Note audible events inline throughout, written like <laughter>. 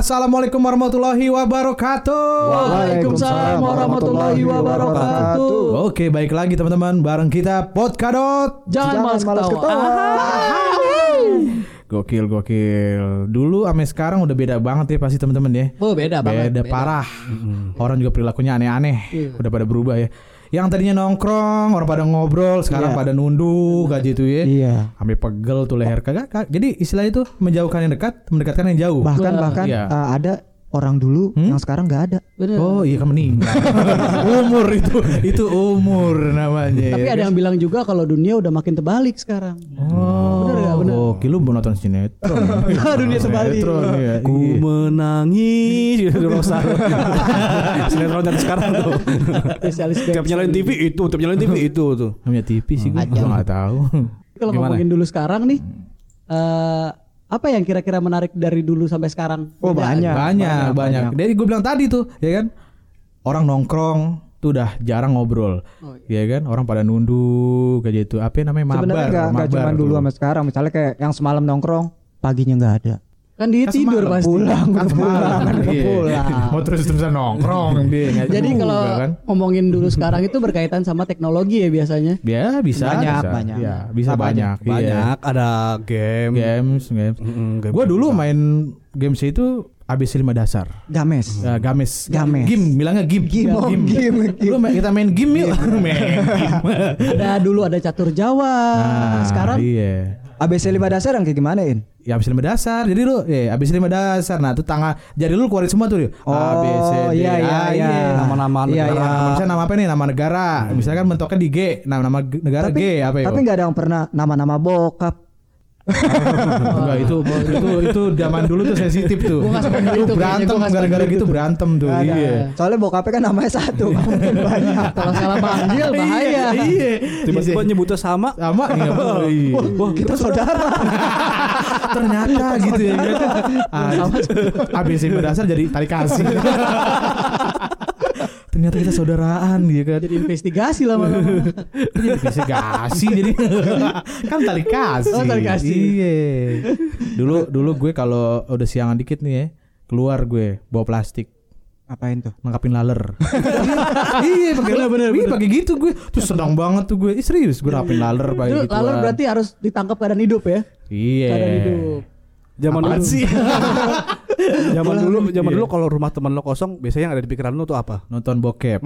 Assalamualaikum warahmatullahi wabarakatuh. Waalaikumsalam warahmatullahi wabarakatuh. Oke, baik lagi teman-teman bareng kita Podkadot. Jangan, malas ketawa. Gokil, gokil. Dulu ame sekarang udah beda banget ya pasti teman-teman ya. Oh, beda banget. Beda, parah. Orang juga perilakunya aneh-aneh. Udah pada berubah ya. Yang tadinya nongkrong, orang pada ngobrol, sekarang Iya. pada nunduk aja itu ya. Iya. Sampai pegel tuh leher kagak. Jadi istilah itu menjauhkan yang dekat, mendekatkan yang jauh. Bahkan Wah, bahkan iya. uh, ada orang dulu Hmm? yang sekarang nggak ada. Bener. Oh iya kan meninggal. <laughs> umur itu itu umur namanya. Tapi ya ada kan? yang bilang juga kalau dunia udah makin terbalik sekarang. Oh, Bener. Oke, lu mau nonton sinetron. <laughs> Dunia terbalik. Sinetron, iya. Ku Iya. menangis gitu Rosa. Sinetron dari sekarang tuh. Spesialis Tiap nyalain TV itu, tiap nyalain TV itu tuh. Namanya TV sih gue Aja. nggak tahu. Kalau ngomongin dulu sekarang nih, eh apa yang kira-kira menarik dari dulu sampai sekarang? Oh, banyak. banyak, banyak. banyak. Jadi gue bilang tadi tuh, ya kan? Orang nongkrong tuh udah jarang ngobrol. Oh, Ya kan? Orang pada nunduk aja itu. Apa namanya mabar? Sebenarnya nggak mabar cuma dulu sama sekarang. Misalnya kayak yang semalam nongkrong, paginya nggak ada. Kan dia Kan tidur pasti. Pulang, kan semalam iya. pulang. mau <laughs> terus terusan nongkrong <laughs> dia Jadi kalau kan ngomongin dulu sekarang itu berkaitan sama teknologi ya biasanya. ya bisa Banyak, bisa. banyak. ya bisa Apa banyak iya. Banyak ada game. games games Mm-mm, game gue dulu main games itu ABC 5 dasar Games. Ya, games Games. game bilangnya game Game, oh, game, game. Lu main- kita main game yuk <laughs> main game Ada dulu ada catur Jawa. Nah, sekarang iya ABC 5 dasar yang kayak gimana In? Ya ABC 5 dasar. Jadi lu ya ABC 5 dasar. Nah, tuh tangan jari lu keluarin semua tuh. Oh, A B C D. iya, iya, iya. Nama-nama Iya, negara. iya. Nama, misalnya nama apa nih? Nama negara. Misalkan mentoknya di G. Nah, nama ge- negara tapi G apa ya? tapi nggak ada yang pernah nama-nama bokap. Enggak itu itu itu zaman dulu tuh sensitif tuh. Gua gitu, Itu berantem gara-gara gitu gitu berantem tuh. Ada. Iya. Soalnya bokapnya kan namanya satu, mungkin banyak. kalau salah panggil bahaya. Iya. Tiba-tiba nyebutnya sama. sama enggak <laughs> boleh. Wah kita saudara. <laughs> Ternyata gitu ya. ABC berdasar jadi tali kasih. <laughs> Ternyata kita saudaraan gitu kan. Jadi investigasi lama-lama. jadi investigasi jadi <laughs> kan tali kasih. Oh, tali kasih. Iya. Dulu dulu gue kalau udah siangan dikit nih ya, keluar gue bawa plastik Apain tuh? nangkapin laler. <laughs> iya, pakai bener, Iya, pakai gitu gue. Terus senang banget tuh gue. Ih, serius gue nangkapin laler pakai Itu gitu. lalu berarti harus ditangkap keadaan hidup ya. Iya. Keadaan hidup. Zaman dulu sih? <laughs> <laughs> Zaman dulu, zaman Iya. dulu kalau rumah teman lo kosong, biasanya yang ada di pikiran lo tuh apa? nonton bokep.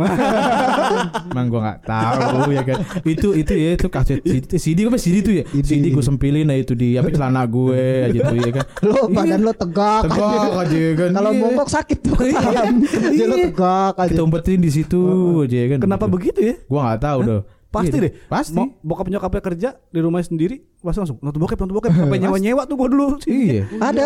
<laughs> Emang gua nggak tahu ya kan. Itu itu ya itu kaset CD, CD apa CD itu ya? CD gue sempilin nah itu di apa celana gue aja tuh ya kan. Lo badan lo tegak. Tegak aja ya kan. Kalau Iya. bongkok sakit tuh. Iya. Jadi lo Iya. tegak aja. Kita umpetin di situ aja ya kan. Kenapa begitu ya? Gua nggak tahu deh. Pasti Iya, deh. Pasti. Bokap nyokapnya kerja di rumahnya sendiri, pasti langsung nonton bokep, nonton bokep. Sampai <laughs> nyewa-nyewa tuh gua dulu. Iya. <laughs> Ada.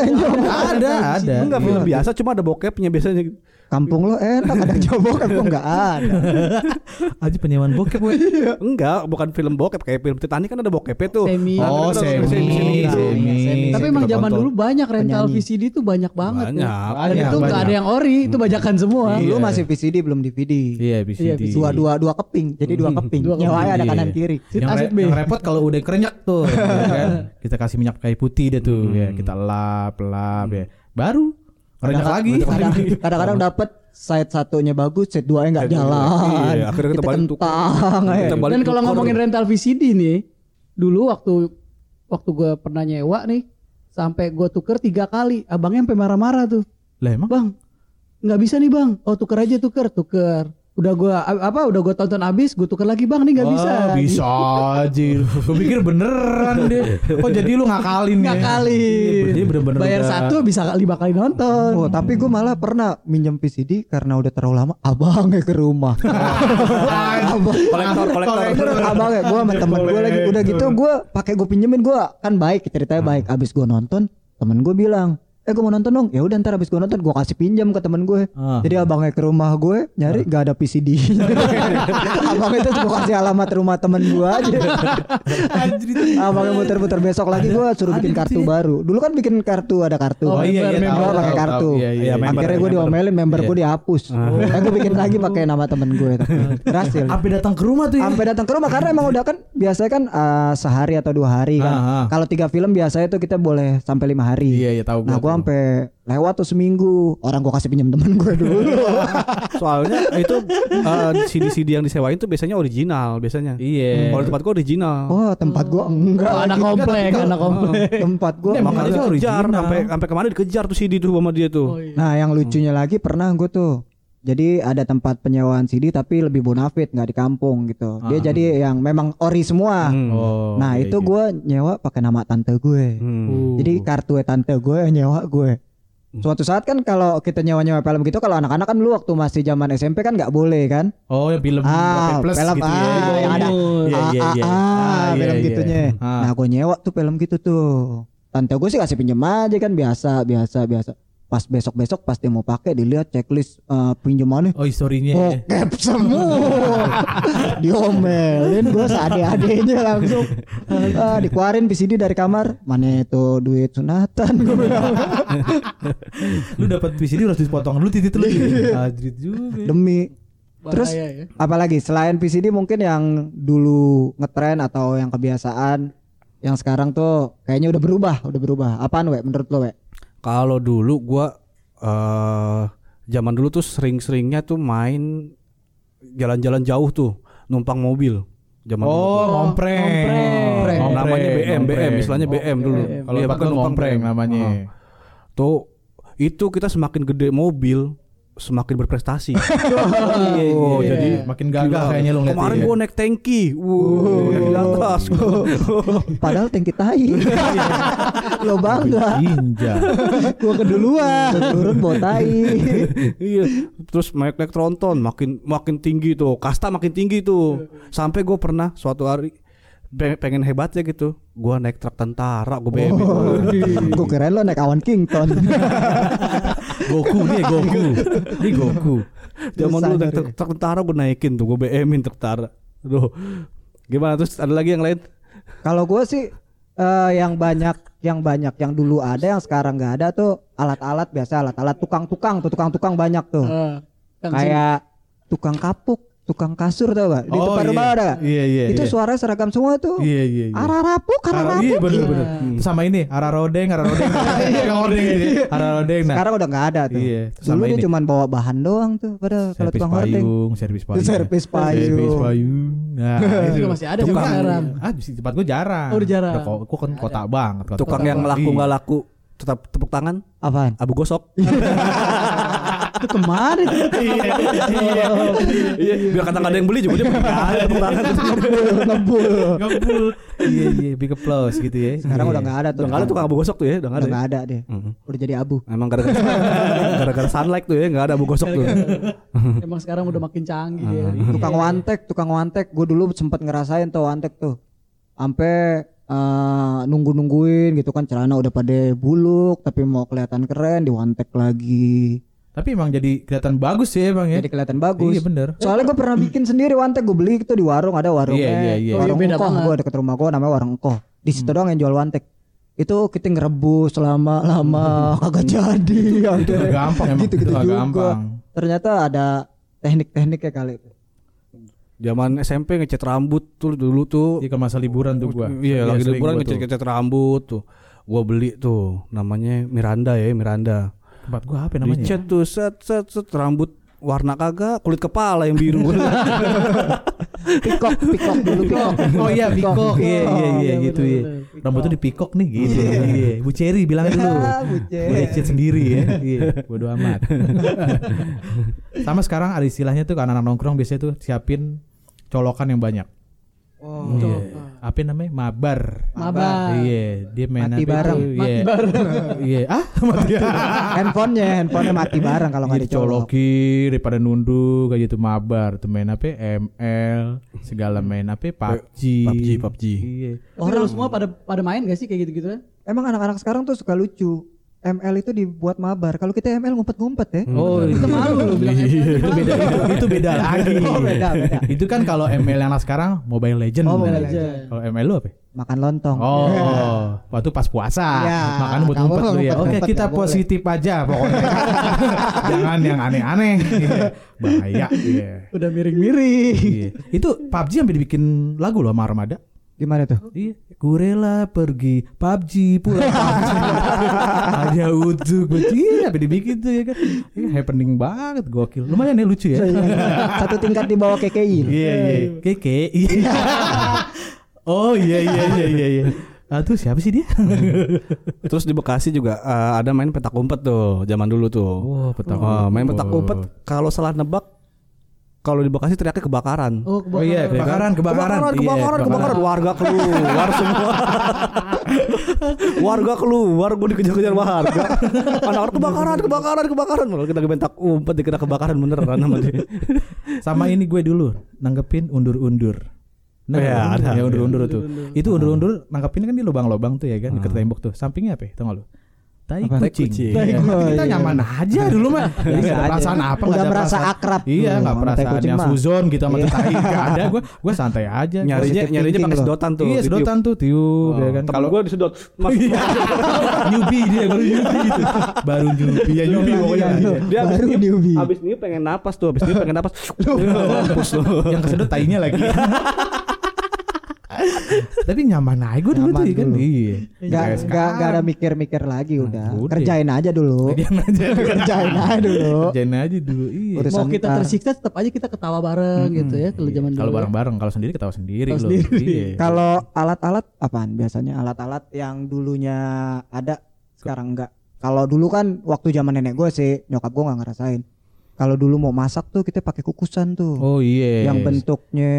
Ada, ada. Enggak film Iya. biasa, cuma ada bokepnya biasanya. Kampung lo enak ada yang jawab kan kok nggak ada. <laughs> Aja penyewaan bokep gue. Enggak, bukan film bokep kayak film Titanic kan ada bokepnya tuh. Semi. Oh, semi, semi, semi, semi. semi. Tapi emang zaman dulu banyak rental Penyanyi. VCD itu banyak banget. Banyak. Ya. Dan Banyak, itu nggak banyak. ada yang ori, itu bajakan semua. Iya. Dulu masih VCD belum DVD. Iya, bisa Iya, di- Dua dua dua keping. Jadi dua keping. Dua keping. Nyawanya ada Iya. kanan kiri. Yang, repot kalau udah kerenyak tuh kan? <laughs> kita kasih minyak kayu putih deh tuh ya kita lap lap ya baru kerenyak lagi Kadang- Kadang-kadang <laughs> dapat side satunya bagus, side duanya nggak jalan. Iya, akhirnya kita balik tuh. kentang. aja. Kita balik Dan kalau ngomongin rental VCD nih, dulu waktu waktu gue pernah nyewa nih, sampai gue tuker tiga kali, abangnya sampai marah-marah tuh, lah emang bang, nggak bisa nih bang, oh tuker aja tuker, tuker. Udah gue apa? Udah gue tonton abis, gue tuker lagi bang, nih nggak bisa. Wah, bisa aja <laughs> gue pikir beneran deh oh jadi lu ngakalin ya Ngakalin. Iya, jadi bener-bener Bayar udah- satu bisa lima kali nonton. Oh, tapi gue malah pernah minjem VCD karena udah terlalu lama abangnya ke rumah. <laughs> Abang, kolektor, kolektor. Abangnya gue sama temen gue lagi udah gitu gue pakai gue pinjemin gue kan baik ceritanya baik abis gue nonton temen gue bilang eh gue mau nonton dong. Ya udah ntar abis gue nonton gue kasih pinjam ke temen gue. Ah. jadi abangnya ke rumah gue nyari gak ada VCD <laughs> abangnya itu gue kasih alamat rumah temen gue aja. Abangnya muter-muter. Besok lagi gue suruh bikin kartu baru. Dulu kan bikin kartu ada kartu. Oh iya, iya, pakai kartu. Iya, iya, iya. akhirnya gue diomelin member gue dihapus. Eh gue bikin lagi pakai nama temen gue tapi berhasil. Sampai datang ke rumah tuh ya? Sampai datang ke rumah karena emang udah kan biasanya kan eh, sehari atau dua hari kan. Ah, ah. Kalau tiga film biasanya tuh kita boleh sampai lima hari. Iya, iya, tahu gua Nah. Sampai lewat tuh seminggu. Orang gua kasih pinjam temen gue dulu. <laughs> Soalnya itu eh, CD-CD yang disewain tuh biasanya original biasanya. Iya. Kalau di tempat gua original. oh, tempat gua enggak. Oh, anak komplek, anak komplek. Tempat gua Emang enggak. Makanya original. sampai sampai kemarin dikejar tuh CD tuh sama dia tuh. Oh, iya. Nah, yang lucunya lagi pernah gue tuh. Jadi ada tempat penyewaan CD tapi lebih bonafit nggak di kampung gitu. Dia Ah. jadi yang memang ori semua. Hmm. Oh. nah iya, itu iya. gue nyewa pakai nama tante gue. Hmm. Jadi kartu tante gue yang nyewa gue. Suatu saat kan kalau kita nyewa-nyewa film gitu kalau anak-anak kan lu waktu masih zaman SMP kan nggak boleh kan? Oh, yang film Ah, plus film, gitu ya. ah, yang ada Iya, iya, ah, iya. ah, Ah, iya, film iya. gitunya. Ah. Nah, gue nyewa tuh film gitu tuh. Tante gue sih kasih pinjem aja kan biasa, biasa, biasa. Pas besok-besok pas dia mau pakai dilihat checklist eh, pinjamannya Oh, historinya. bokep semua. <laughs> Diomelin gue seade-adenya langsung. Ah, <laughs> dikeluarin VCD dari kamar. Mana itu duit sunatan gue bilang. Lu dapat VCD harus dipotong dulu titik lu. Adrit juga. Demi Terus ya. apalagi selain VCD mungkin yang dulu ngetren atau yang kebiasaan yang sekarang tuh kayaknya udah berubah, udah berubah. Apaan we menurut lo we? Kalau dulu gua eh zaman dulu tuh sering-seringnya tuh main jalan-jalan jauh tuh, numpang mobil. Zaman dulu. Oh, ngompreng. ngompreng. Namanya BM, BM, istilahnya BM dulu. Kalau tempat bukan numpang namanya. Heeh. Tuh itu kita semakin gede mobil, semakin berprestasi. <laughs> Oh, Iya. jadi makin gagah kayaknya lu ngeliatnya. Kemarin ya. gua naik tanki, wuh, di atas. <laughs> Padahal tangki tai. <laughs> lo bangga. Inja. Gua keduluan, turun bawa tai. iya, terus naik naik tronton makin makin tinggi tuh, kasta makin tinggi tuh. Sampai gue pernah suatu hari pe- pengen hebatnya gitu, gua naik truk tentara, gue BM. Gue keren lo naik awan Kington. <laughs> Goku nih Goku. Ini Goku. Zaman dulu truk, truk tentara gue naikin tuh, gue BM-in truk tentara. Aduh, gimana terus ada lagi yang lain? Kalau gue sih eh, yang banyak, yang banyak, yang dulu ada, yang sekarang nggak ada tuh alat-alat biasa, alat-alat tukang-tukang, tuh tukang-tukang banyak tuh. Yang Kayak tukang kapuk, tukang kasur tau gak? Di Oh, depan iya. rumah ada gak? Iya, iya, Itu iya. suara seragam semua tuh. Iya iya iya. Ararapuk, Ara- ararapuk. Iya bener bener. Sama ini Ara Rodeng, Ara Rodeng. Yang hordeng gitu ya. Ara Rodeng nah. Sekarang udah nggak ada tuh. Iya, Dulu sama dia cuma bawa bahan doang tuh. Padahal kalau tukang hordeng. payung, servis payung. Servis payung. Servis payung. Nah, <laughs> itu juga masih ada sampai sekarang. Ah, di tempat gua jarang. Oh, udah jarang. Udah kok gua kan kota banget. kota- Tukang kota yang laku Iya. nggak laku, tetap tepuk tangan, Apaan? abu gosok. <laughs> Itu kemarin tuh. Iya, biar kata ada yang beli juga dia pakai tangan. Ngebul. Ngebul. Iya iya, big applause gitu ya. Sekarang Iya. udah nggak ada tuh. Udah nggak ada tukang abu gosok tuh ya, udah nggak Udah ada. ya? nggak ada deh. Udah jadi abu. Emang gara-gara <laughs> gara-gara sunlight tuh ya, nggak ada abu gosok tuh. <laughs> Emang sekarang udah makin canggih ya. Tukang wantek, tukang wantek. Gue dulu sempet ngerasain tuh wantek tuh. Sampai eh, nunggu-nungguin gitu kan celana udah pada buluk tapi mau kelihatan keren di wantek lagi. Tapi emang jadi kelihatan bagus sih emang ya. Jadi kelihatan bagus. Iya bener. Soalnya gue pernah bikin sendiri wantek gue beli itu di warung ada warungnya. Iya, iya, iya. Warung Oh, iya, Engkoh gue deket rumah gue namanya warung Engkoh. Di situ doang yang jual wantek. Itu kita ngerebus lama-lama kagak jadi. Itu gampang emang. Gitu-gitu Itu nggak juga. gampang. Ternyata ada teknik-tekniknya kali itu. Zaman SMP ngecat rambut tuh dulu tuh. Iya masa liburan tuh gua. Iya, lagi liburan ngecat-ngecat rambut tuh. Gua beli tuh, namanya Miranda ya, Miranda. Tempat gua apa namanya? Dicat tuh set set set rambut warna kagak, kulit kepala yang biru. <laughs> Pikok, pikok dulu pikok. Oh iya pikok. Iya iya iya Iya, gitu ya. Rambutnya dipikok nih gitu. Iya. Bu Cherry bilangnya dulu. <laughs> Bu Cherry. Sendiri ya. Iya. Bodo amat. <laughs> Sama sekarang ada istilahnya tuh anak-anak nongkrong biasanya tuh siapin colokan yang banyak. Oh, Iya. Apa namanya? Mabar. Mabar. Iya, dia main Mati apa bareng. itu? Iya. <laughs> Iya. Ah, mati. handphonenya, handphonenya mati bareng kalau nggak Iya, dicolok. dicolokin daripada nunduk kayak gitu mabar tuh main apa ML segala main apa PUBG PUBG, PUBG. iya lu semua pada pada main gak sih kayak gitu-gitu kan? Emang anak-anak sekarang tuh suka lucu. ML itu dibuat mabar. Kalau kita ML ngumpet-ngumpet ya. oh Itu malu lu bilang itu beda itu, itu beda lagi Oh, beda, beda. itu kan kalau ML yang sekarang Mobile Legend Oh, Mobile Legend. kalau ML lu apa Makan lontong. Oh, waktu pas puasa, Iya, makan buat ngumpet lu ya. Oke, kita positif aja pokoknya. <laughs> Jangan yang aneh-aneh. Iya, <laughs> Bahaya. Iya. Udah miring-miring. Iya. Itu PUBG sampai dibikin lagu loh sama Armada. Gimana tuh? Iya, ku rela pergi PUBG pulang PUBG. Hanya <laughs> untuk benci apa dibikin tuh ya kan. Iya, happening banget gokil. Lumayan ya lucu ya. Satu tingkat di bawah KKI. Iya iya. Keke. Iya. <laughs> Oh iya iya iya iya iya. Ah tuh siapa sih dia? <laughs> Terus di Bekasi juga eh, ada main petak umpet tuh zaman dulu tuh. Oh, petak Oh, main petak umpet. umpet kalau salah nebak kalau di Bekasi teriaknya kebakaran. Oh, Oh iya, kebakaran, kebakaran. kebakaran, Iya, kebakaran, kebakaran. warga keluar semua. <laughs> warga keluar, gue dikejar-kejar warga. Anak-anak kebakaran, kebakaran, kebakaran. Malah kita bentak umpet dikira kebakaran beneran sama dia. Sama ini gue dulu nanggepin undur-undur. Nah, Iya, ada. ya undur-undur tuh. Itu undur-undur nanggepin kan di lubang-lubang tuh ya kan, dekat tembok tuh. Sampingnya apa? ya? Lu? Tai Apa? Tai kucing. kucing. Iya, Oh, kita iya. nyaman aja dulu mah. Jadi Biasa gak ada aja. perasaan apa, Udah nggak ada merasa perasaan- akrab Iya, tuh nggak sama tai perasaan kucing yang mah. suzon gitu sama Iya. tai nggak ada. Gue gue <laughs> santai aja. Nyarinya nyarinya pakai sedotan tuh. Iya, sedotan tuh tiup ya kan. Kalau Kalau gue disedot. Mas, Iya. <laughs> newbie dia baru newbie gitu. Baru newbie ya newbie pokoknya. Iya, Iya. dia Baru newbie. habis niup pengen napas tuh, habis niup pengen napas. <laughs> Yang kesedot tainya lagi. <laughs> Tapi nyaman aja gue dulu tuh ya kan. Iya. Gak, Kayak gak, gak ada mikir-mikir lagi udah. udah. Kerjain aja dulu. Kerjain aja. <laughs> Kerjain aja dulu. Kerjain aja dulu. Iya. Mau kita ntar. tersiksa tetap aja kita ketawa bareng gitu ya kalau zaman dulu. Kalau ya. bareng-bareng, kalau sendiri ketawa sendiri Ketawa loh. sendiri. Iya. <laughs> Kalau alat-alat apaan biasanya? Alat-alat yang dulunya ada sekarang enggak. Kalau dulu kan waktu zaman nenek gue sih nyokap gue nggak ngerasain. Kalau dulu mau masak tuh kita pakai kukusan tuh. Oh iya. Yang bentuknya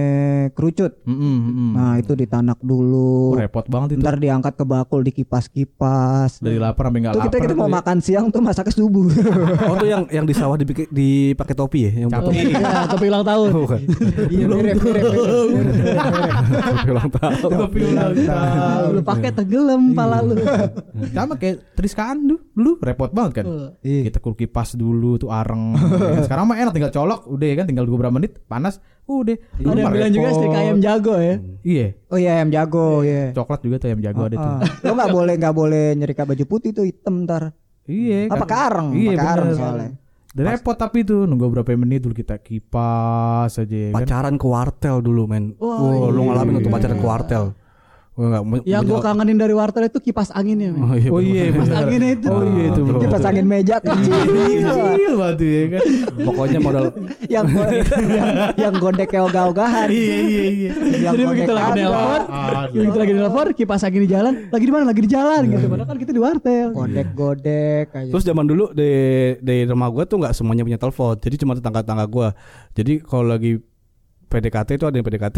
kerucut. Mm-mm, mm-mm. Nah, itu ditanak Oh, dulu. repot banget itu. Ntar diangkat ke bakul dikipas-kipas. Dari lapar sampai nggak lapar. kita kita mau ya. makan siang tuh masaknya subuh. <laughs> Oh tuh yang yang di sawah dipakai dipakai topi ya, yang topi. Ya, tapi ulang tahun. Bukan. Iya, mirip, mirip, Topi ulang tahun. Tapi ulang tahun. Lu pakai tenggelam pala lu. Sama kayak Triskaan dulu, dulu repot banget kan. Iya. Kita kulkipas dulu tuh areng. <laughs> Sekarang mah enak tinggal colok, udah ya kan tinggal beberapa menit panas, udah. Ada yang bilang juga steak ayam jago ya. Iya, Oh iya ayam jago ya. coklat juga tuh ayam jago ada tuh. Ah, Lo nggak boleh nggak boleh nyerika baju putih tuh hitam ntar. Iya, Apa kan. kareng? Iya, bener. soalnya. Repot tapi tuh nunggu berapa menit dulu kita kipas aja ya kan. Pacaran ke wartel dulu men. Oh, lu ngalamin untuk pacaran ke wartel. Mu- Yang gue kangenin dari wartel itu kipas anginnya. men. Oh iya. Oh iya, Kipas anginnya itu. Oh iya itu. Betul. Dia pas angin meja kecil. Kecil banget ya kan. Pokoknya modal <laughs> yang yang, yang gondeknya ogah-ogahan. Iya iya iya. Yang Jadi begitu gondek lagi nelpon, Aduh. begitu lagi nelpon, kipas angin di jalan, lagi di mana? Lagi di jalan gitu. Padahal kan kita di wartel. Godek-godek aja. Terus zaman dulu di di rumah gua tuh nggak semuanya punya telepon. Jadi cuma tetangga-tetangga gua. Jadi kalau lagi PDKT itu ada yang PDKT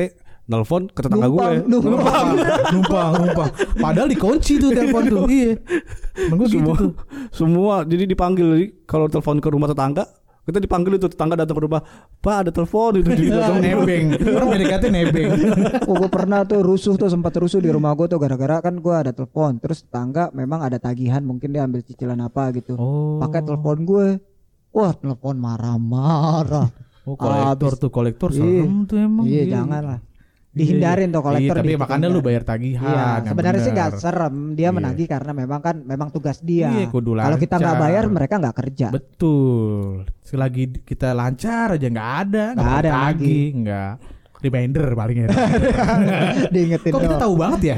nelpon ke tetangga gue. Numpang, numpang. numpang numpang. Padahal dikunci tuh telepon tuh. Iya. Gua gitu semua tuh. semua jadi dipanggil Jadi kalau telepon ke rumah tetangga kita dipanggil itu tetangga datang ke rumah pak ada telepon itu di Langsung nebeng. Orang PDKT nebeng. Oh, gue pernah tuh rusuh tuh sempat rusuh di rumah gue tuh gara-gara kan gue ada telepon. Terus tetangga memang ada tagihan mungkin dia ambil cicilan apa gitu. Oh. Pakai telepon gue. Wah, telepon marah-marah. Oh, kolektor Habis. tuh kolektor Iya. serem tuh emang. Iya, jangan lah. Dihindarin tuh kolektor. Iya, tapi makanya lu bayar tagihan. Iya, sebenarnya sih nggak serem. Dia Iya. menagih karena memang kan memang tugas dia. Iya, Kalau kita nggak bayar mereka nggak kerja. Betul. Selagi kita lancar aja nggak ada, Nggak ada lagi, nggak. Reminder paling ya. <laughs> Diingetin Kok kita tahu banget ya?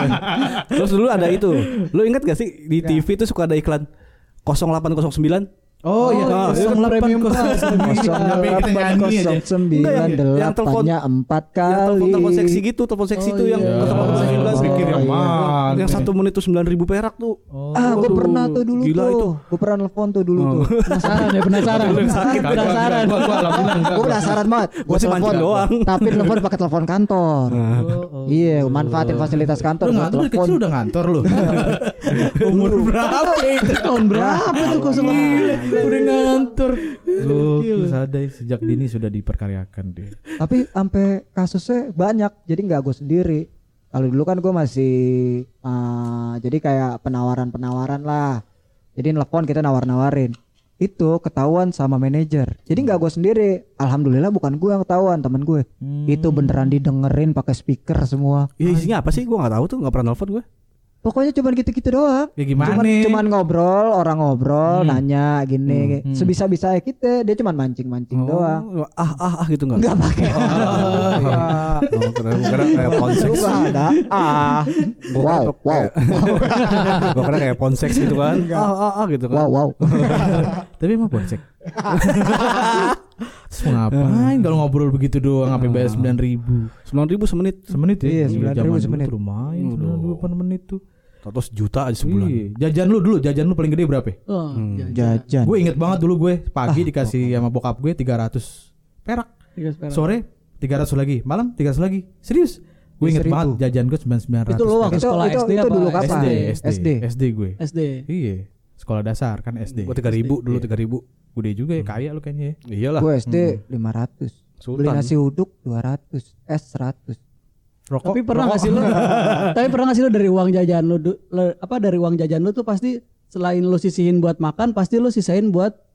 <laughs> terus dulu ada itu lu ingat gak sih di TV tuh suka ada iklan 0809 Oh, iya, Ah. Sampai kita nyanyi aja. sembilan yang telepon- empat yang kali. telepon telepon seksi gitu telepon seksi Oh, tuh yang iya. ke telepon Oh, seksi iya. Pikir yang iya. mana? yang satu menit tuh sembilan ribu perak tuh Ah, gue pernah tuh dulu gila tuh. itu. Gue pernah nelfon tuh dulu tuh. Penasaran ya, penasaran. Penasaran. Alhamdulillah enggak. Gue penasaran banget. Sih mancing doang. Tapi telepon pakai telepon kantor. Iya, manfaatin fasilitas kantor. Lu ngantor dari telepon. kecil udah ngantor lu. <laughs> Umur berapa itu? Tahun berapa tuh sama Udah ngantor. Gokil sadai sejak dini sudah diperkaryakan deh. Tapi sampai kasusnya banyak. Jadi nggak gue sendiri. Kalau dulu kan gue masih eh, jadi kayak penawaran-penawaran lah. Jadi nelfon kita nawar-nawarin. Itu ketahuan sama manajer. Jadi nggak gue sendiri. Alhamdulillah bukan gue yang ketahuan temen gue. Itu beneran didengerin pakai speaker semua. ya isinya apa sih gua nggak tahu tuh nggak pernah nelfon gue Pokoknya cuman gitu-gitu doang. Ya gimana? Cuman, cuman ngobrol, orang ngobrol, Hmm. nanya gini. Hmm. Sebisa-bisa kita, dia cuman mancing-mancing doang. Oh, ah ah ah gitu enggak? Enggak pakai. Ah. Oh, kira kira kayak ponseks. Juga ada. Ah. Wow, wow. Gua kira kayak ponseks <laughs> gitu kan. Ah ah ah gitu kan. Wow, wow. <laughs> Tapi emang ponsek. <laughs> Terus mau ngapain kalau ngobrol begitu doang sampai bayar sembilan ribu Sembilan ribu semenit. semenit ya? Iya, 9.000 zaman dulu semenit. tuh Lumayan sembilan ribu per menit tuh. Atau sejuta aja sebulan. Iya. Jajan lu dulu, jajan lu paling gede berapa? Oh, Hmm. jajan. Jajan. Gue inget banget dulu gue pagi dikasih sama bokap gue 300 perak. Tiga seperak. Sore 300 lagi, malam 300 lagi. Serius? Gue inget Seribu. banget jajan gue 9900. Itu lo waktu Itu- sekolah itu- SD itu apa? dulu kapan? SD, SD. SD, SD gue. SD. Iya, sekolah dasar kan SD. Gua tiga ribu dulu Iya. tiga ribu. Gede juga ya, kaya lu kayaknya ya. Iyalah. Gue SD 500. Beli Sultan. nasi uduk 200. Es 100. Rokok. Tapi pernah nggak sih lu? <laughs> tapi pernah nggak sih lu dari uang jajan lu, du- le- apa dari uang jajan lu tuh pasti selain lu sisihin buat makan, pasti lu sisain buat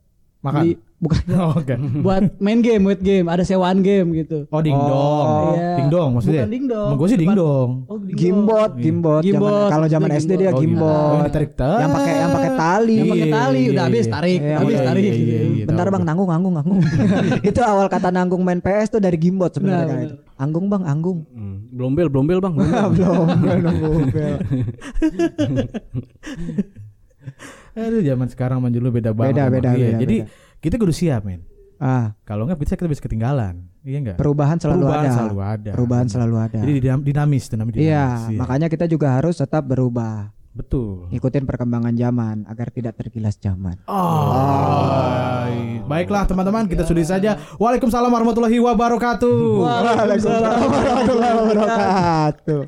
makan? beli- bukan <laughs> Oh, Oke. buat main game, buat game, ada sewaan game gitu. Oh, dingdong. Oh, iya. Dingdong maksudnya. Bukan dingdong. Emang gue sih dingdong. Oh. Gimbot, gimbot. Gimbot. Zaman- Kalau zaman Itu SD dia gimbot. Oh, ditarik Yang pakai yang pakai tali. Yang pakai Iya, tali, iya, udah habis iya. tarik, Iya, habis iya, tarik. iya, iya, iya. Bentar bang, nanggung, nanggung, nanggung. <laughs> itu awal kata nanggung main PS tuh dari gimbot sebenarnya. Benar, kan itu. Anggung bang, anggung. Hmm. Blombel blombel bang. Belum, belum, belum. Aduh, zaman sekarang lu beda banget. Beda, beda, Iya, beda, Jadi beda. kita kudu siap, men. Ah, Kalau nggak bisa kita bisa ketinggalan. Iya enggak? perubahan selalu Perubahan ada. selalu ada. Perubahan selalu ada. Jadi dinam- dinamis, dinamis. Iya, dinamis, makanya kita juga harus tetap berubah. Betul. Ikutin perkembangan zaman agar tidak tergilas zaman. Oh. Baiklah teman-teman, kita sudahi saja. Waalaikumsalam warahmatullahi wabarakatuh. Waalaikumsalam warahmatullahi wabarakatuh.